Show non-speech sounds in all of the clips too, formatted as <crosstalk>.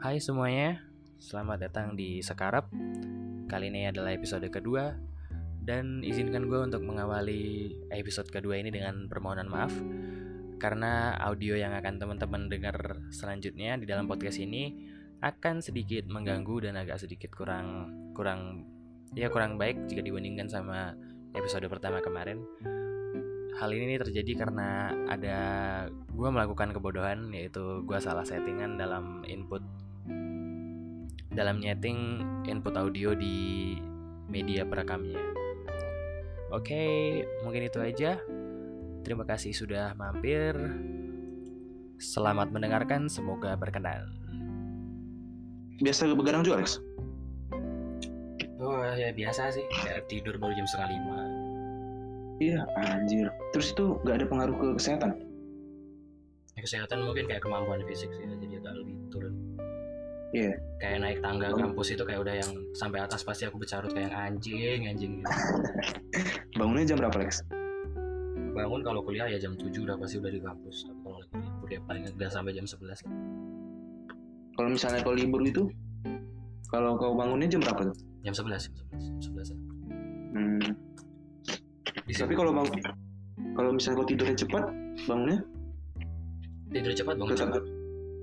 Hai semuanya, selamat datang di Sekarap. Kali ini adalah episode kedua dan izinkan gue untuk mengawali episode kedua ini dengan permohonan maaf karena audio yang akan teman-teman dengar selanjutnya di dalam podcast ini akan sedikit mengganggu dan agak sedikit kurang kurang ya kurang baik jika dibandingkan sama episode pertama kemarin. Hal ini terjadi karena ada gue melakukan kebodohan yaitu gue salah settingan dalam input dalam nyeting input audio di media perekamnya. Oke, mungkin itu aja. Terima kasih sudah mampir. Selamat mendengarkan, semoga berkenan. Biasa begadang juga, Alex? Oh ya biasa sih, kayak tidur baru jam setengah lima. Iya, anjir. Terus itu gak ada pengaruh ke kesehatan? Ya, kesehatan mungkin kayak kemampuan fisik sih, jadi agak lebih turun. Iya. Kayak naik tangga Oh. kampus itu kayak udah yang sampai atas pasti aku bercarut kayak anjing, anjing gitu. <laughs> Bangunnya jam berapa, Alex? Bangun kalau kuliah ya jam 7 udah pasti udah di kampus. Tapi kalau lagi libur ya paling nggak sampai jam 11. Kalau misalnya kau libur itu, kalau kau bangunnya jam berapa tuh? Jam 11, jam 11, jam 11. Hmm. Di Tapi kalau bangun, kalau misalnya kau tidurnya cepat, bangunnya tidur cepat bangun tetap cepat.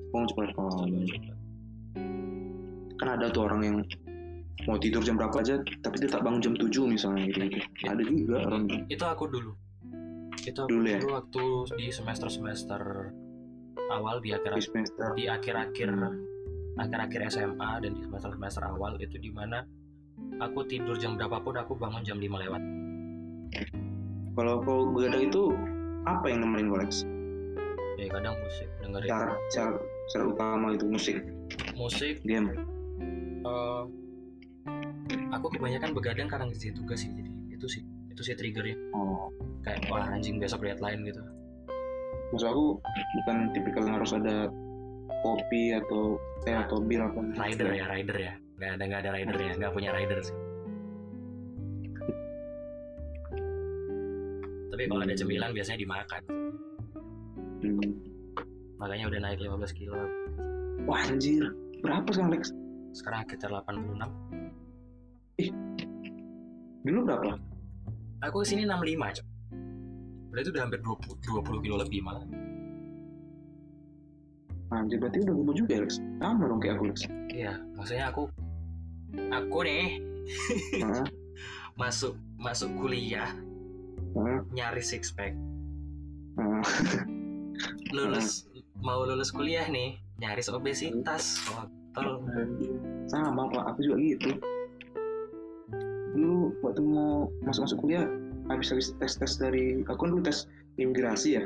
bangun cepat. Oh, Bangun cepat. Kan ada tuh orang yang mau tidur jam berapa aja, tapi tetap bangun jam 7 misalnya gitu. gitu. Ada juga orang Itu aku dulu. Itu aku Dulu dulu, ya? waktu di semester-semester awal di akhir di semester. di akhir-akhir akhir-akhir SMA dan di semester-semester awal itu di mana aku tidur jam berapapun aku bangun jam 5 lewat. Kalau kau begadang itu apa yang nemenin Alex? Ya kadang musik, dengerin Cara, cara, cara utama itu musik, musik. game. Eh, aku kebanyakan begadang karena ngerjain tugas sih. Jadi itu sih itu sih triggernya. Oh. Kayak wah anjing besok deadline gitu. Maksud aku bukan tipikal yang harus ada kopi atau teh atau bir apa. Rider ya, rider ya. Nggak ada nggak ada rider ya, nggak punya rider sih. Tapi kalau ada cemilan biasanya dimakan. Hmm. Makanya udah naik 15 kilo. Wah anjir, berapa sekarang Lex? Sekarang sekitar 86. Dulu berapa? Aku ke sini 65, Cok. Berarti udah hampir 20, 20 kilo lebih malah. Anjir berarti udah gemuk juga ya Lex. Sama dong kayak aku Lex. Iya, maksudnya aku aku nih Heeh, <laughs> masuk masuk kuliah heeh, nyari six pack. heeh. Lulus <laughs> mau lulus kuliah nih, nyaris obesitas. Sama pak, aku juga gitu. Dulu waktu mau masuk-masuk kuliah, habis habis tes tes dari aku kan dulu tes imigrasi ya.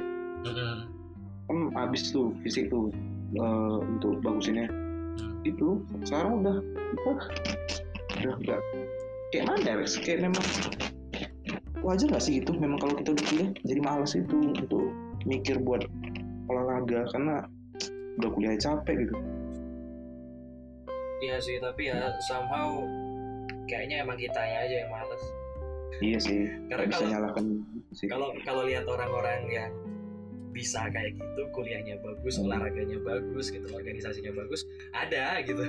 Kan habis tuh fisik tuh eh, untuk bagusinnya. Itu sekarang udah wah, udah udah kayak mana ya? Kayak memang wajar gak sih itu memang kalau kita udah kuliah jadi malas itu untuk mikir buat olahraga karena udah kuliah capek gitu Iya sih, tapi ya somehow kayaknya emang kitanya aja yang males. iya sih Karena nggak bisa kalau- nyalakan sih Kalau kalau lihat orang-orang yang bisa kayak gitu, kuliahnya bagus, Hmm. olahraganya bagus, gitu, organisasinya bagus, ada gitu.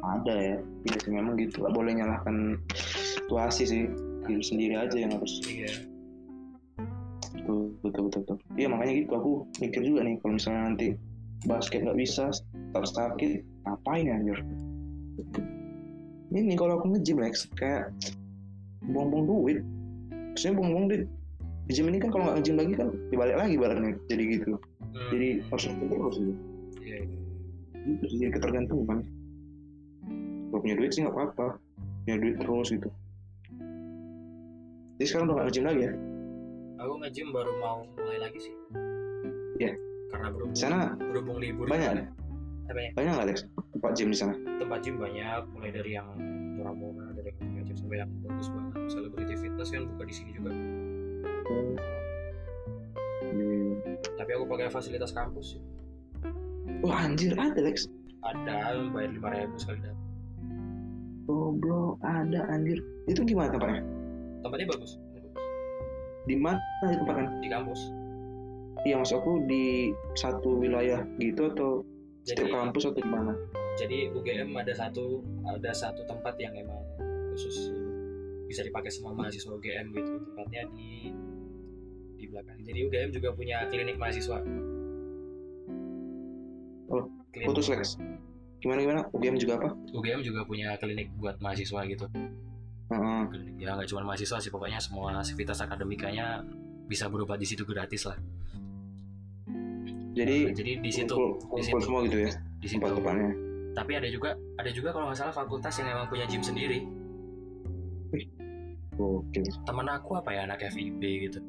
ada ya iya sih memang gitu gak boleh nyalahkan situasi sih diri sendiri aja yang harus Iya. betul betul betul, betul. iya makanya gitu aku mikir juga nih kalau misalnya nanti basket nggak bisa tetap sakit ngapain ya anjir ini kalau aku nge-gym Lex kayak buang-buang duit maksudnya buang-buang duit di gym ini kan kalau nggak nge-gym lagi kan dibalik lagi barangnya jadi gitu Hmm. jadi harus terus gitu Iya. gitu sih, jadi ketergantungan kalau punya duit sih nggak apa-apa punya duit terus gitu jadi sekarang udah nggak nge-gym lagi ya Aku nge-gym baru mau mulai lagi sih. Iya. Karena berhubung, sana berhubung libur. banyak kan. Banyak. banyak nggak Lex tempat gym di sana Tempat gym banyak, mulai dari yang murah-murah, dari yang macam sampai yang bagus banget. Celebrity fitness kan buka di sini juga. Hmm. Tapi aku pakai fasilitas kampus sih. wah anjir ada Lex Ada bayar lima ribu sekali dapat. Goblok, ada anjir. Itu gimana tempatnya? Tempatnya bagus. tempatnya bagus. Di mana ditempatkan? Di kampus. Iya, maksud aku di satu wilayah gitu atau Jadi setiap kampus atau di mana? jadi UGM ada satu ada satu tempat yang emang khusus bisa dipakai semua mahasiswa UGM gitu tempatnya di di belakang jadi UGM juga punya klinik mahasiswa Oh, Klinik- Putus Lex. Gimana gimana? UGM juga apa? UGM juga punya klinik buat mahasiswa gitu Heeh. klinik ya nggak cuma mahasiswa sih pokoknya semua sivitas akademikanya bisa berobat di situ gratis lah Jadi jadi di situ kumpul, di situ semua gitu ya di situ tempat-tempatnya. tapi ada juga ada juga kalau nggak salah fakultas yang emang punya gym sendiri Oke. temen aku apa ya anak FIB gitu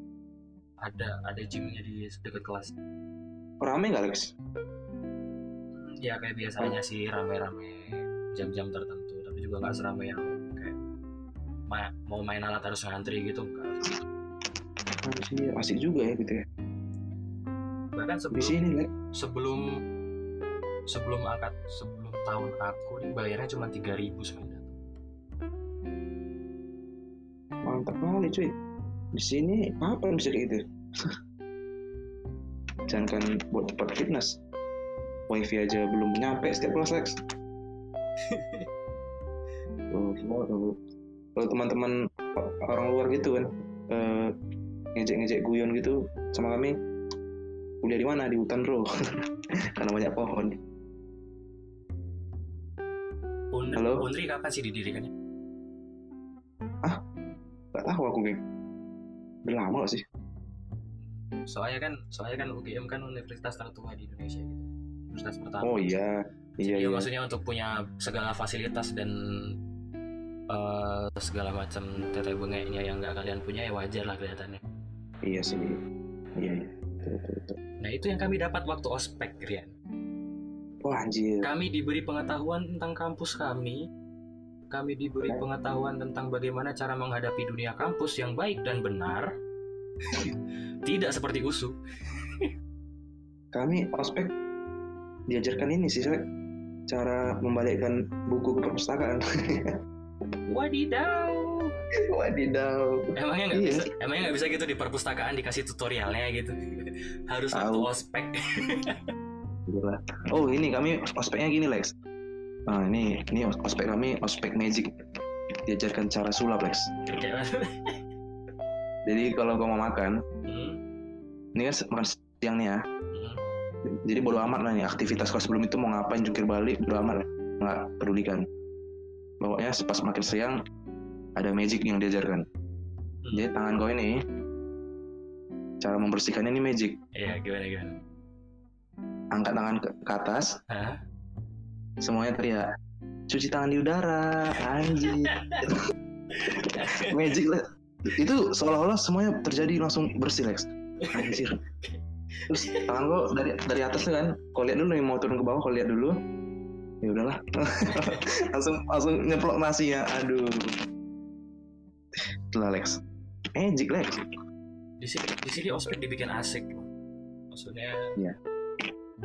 ada ada gymnya di dekat kelas Rame nggak Lex? ya kayak biasanya sih rame-rame jam-jam tertentu tapi juga nggak serame yang kayak ma- mau main alat harus ngantri gitu Anjir, asik juga ya gitu ya. Bahkan Di sebelum sini Lex. sebelum sebelum angkat sebelum tahun aku nih bayarnya cuma 3000 sebenarnya Mantap kali cuy. Di sini apa yang bisa kayak gitu? <laughs> Jangan buat tempat fitness. Wifi aja belum nyampe setiap kelas Lex. <laughs> Kalau teman-teman orang luar gitu kan, eh, ngejek-ngejek guyon gitu sama kami, kuliah di mana? Di hutan bro, <laughs> karena banyak pohon. Un Halo? Unri kapan sih didirikannya Gak tahu aku geng. Udah lama gak sih? soalnya kan soalnya kan UGM kan universitas tertua di Indonesia gitu universitas pertama Oh iya, iya Iya, iya. maksudnya untuk punya segala fasilitas dan eh, segala macam tete bengeknya yang nggak kalian punya ya wajar lah kelihatannya. Iya sih. Iya iya. Betul, betul, betul. Nah itu yang kami dapat waktu ospek, Rian. Wah anjir. Kami diberi pengetahuan tentang kampus kami. Kami diberi pengetahuan tentang bagaimana cara menghadapi dunia kampus yang baik dan benar. <laughs> Tidak seperti USU. Kami ospek diajarkan ini sih, cara membalikkan buku ke perpustakaan. <laughs> Wadidaw. <laughs> Wadidaw. Emangnya nggak Iya. bisa? Emangnya nggak bisa gitu di perpustakaan dikasih tutorialnya gitu? <laughs> Harus waktu Tahu. ospek. <laughs> Gila. Oh ini kami ospeknya gini Lex. Nah ini ini ospek kami ospek magic diajarkan cara sulap Lex. Jadi kalau kau mau makan, Hmm, ini kan makan siang nih ya. hmm. Jadi bodo amat lah nih aktivitas kau sebelum itu mau ngapain jungkir balik bodo amat nggak pedulikan. Pokoknya pas makan siang ada magic yang diajarkan. Jadi tangan kau ini cara membersihkannya ini magic. Iya, gimana gimana? Angkat tangan ke, ke atas, Hah? semuanya teriak cuci tangan di udara anjing. <laughs> Magic lah. Itu seolah-olah semuanya terjadi langsung bersih Lex. Anjir. Terus tangan lo dari dari atas tuh kan kau lihat dulu nih mau turun ke bawah kau lihat dulu. Ya udahlah. <laughs> Langsung langsung nyeplok nasi ya aduh itulah Lex magic Lex Di sini di sini ospek dibikin asik. Maksudnya Iya.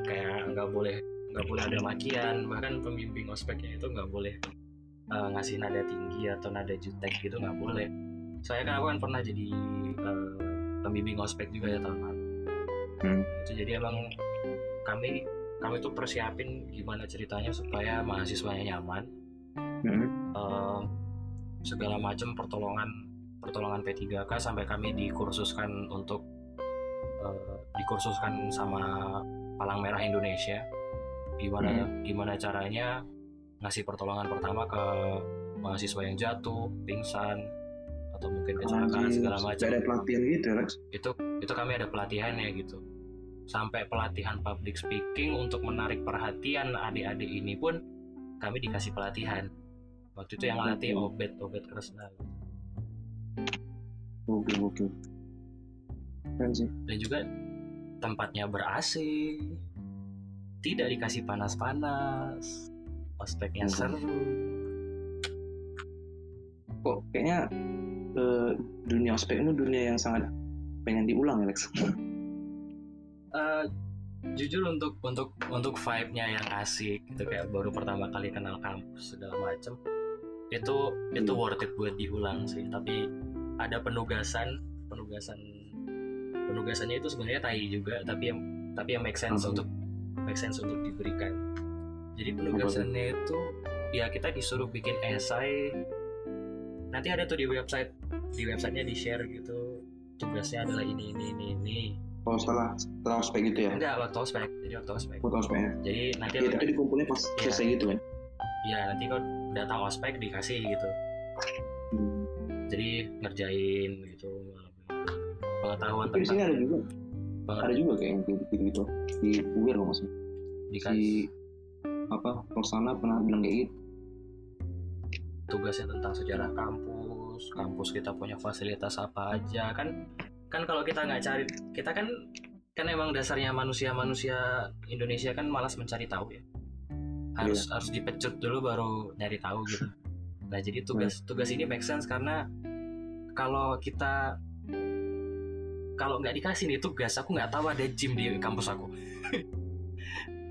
kayak nggak boleh nggak boleh ada makian, bahkan pembimbing ospeknya itu nggak boleh eh, ngasih nada tinggi atau nada jutek gitu nggak boleh. Saya kan aku kan pernah jadi eh, pembimbing ospek juga ya tahun lalu. Hmm. Itu jadi emang kami kami tuh persiapin gimana ceritanya supaya mahasiswanya nyaman, Hmm. eh, segala macam pertolongan pertolongan P3K sampai kami dikursuskan untuk eh, dikursuskan sama Palang Merah Indonesia. Gimana gimana caranya ngasih pertolongan pertama ke mahasiswa yang jatuh, pingsan atau mungkin kecelakaan Anjir, segala macam. ada pelatihan gitu Lex itu itu kami ada pelatihannya gitu. Sampai pelatihan public speaking untuk menarik perhatian adik-adik ini pun kami dikasih pelatihan waktu itu yang latih obet obet Kresna. Oke oke. Kan sih. Dan juga tempatnya ber AC tidak dikasih panas-panas. Ospeknya Mhm. seru. Kok kayaknya eh, dunia ospek ini dunia yang sangat pengen diulang ya Lex? Eh, jujur untuk untuk untuk vibe-nya yang asik gitu kayak baru pertama kali kenal kampus segala macem itu itu Hmm. worth it buat diulang sih tapi ada penugasan penugasan penugasannya itu sebenarnya tai juga tapi yang tapi yang make sense Hmm. untuk make sense untuk diberikan jadi penugasannya itu ya kita disuruh bikin esai nanti ada tuh di website di websitenya di share gitu tugasnya adalah ini ini ini ini Oh salah, setelah ospek gitu ya? enggak waktu ospek jadi waktu ospek ospek ya? jadi nanti lu- tapi dikumpulnya pas Iya. selesai gitu kan? ya nanti kalau datang ospek dikasih gitu jadi ngerjain gitu pengetahuan Tapi di sini tentang ada juga, peng- ada juga kayak yang gitu gitu. Di UIR loh maksudnya. dikasih Si apa Rosana pernah bilang kayak gitu. tugasnya tentang sejarah kampus kampus kita punya fasilitas apa aja kan kan kalau kita nggak cari kita kan kan emang dasarnya manusia manusia Indonesia kan malas mencari tahu ya harus harus dipecut dulu baru nyari tahu gitu. Nah jadi tugas tugas ini make sense karena kalau kita kalau nggak dikasih nih tugas aku nggak tahu ada gym di kampus aku.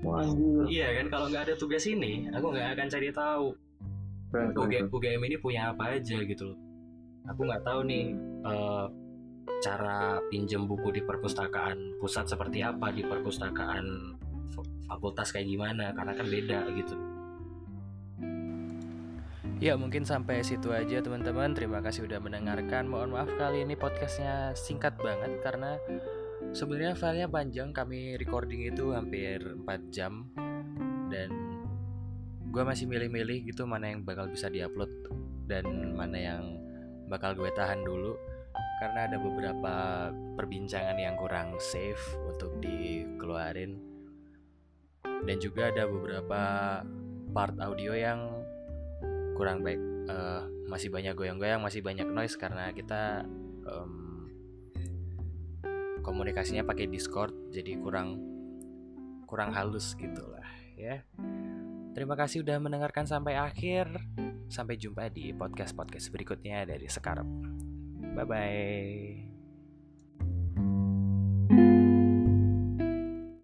Wah, iya kan kalau nggak ada tugas ini aku nggak akan cari tahu. UGM ini punya apa aja gitu loh. Aku nggak tahu nih eh, cara pinjem buku di perpustakaan pusat seperti apa di perpustakaan fakultas kayak gimana karena kan beda gitu. Ya mungkin sampai situ aja teman-teman. Terima kasih udah mendengarkan. Mohon maaf kali ini podcastnya singkat banget Karena sebenarnya filenya panjang. Kami recording itu hampir 4 jam. Dan gue masih milih-milih gitu mana yang bakal bisa diupload dan mana yang bakal gue tahan dulu. Karena ada beberapa perbincangan yang kurang safe untuk dikeluarin dan juga ada beberapa part audio yang kurang baik Eh, masih banyak goyang-goyang masih banyak noise karena kita em, komunikasinya pakai Discord jadi kurang kurang halus gitulah ya Terima kasih udah mendengarkan sampai akhir. Sampai jumpa di podcast-podcast berikutnya dari Sekarang. Bye bye.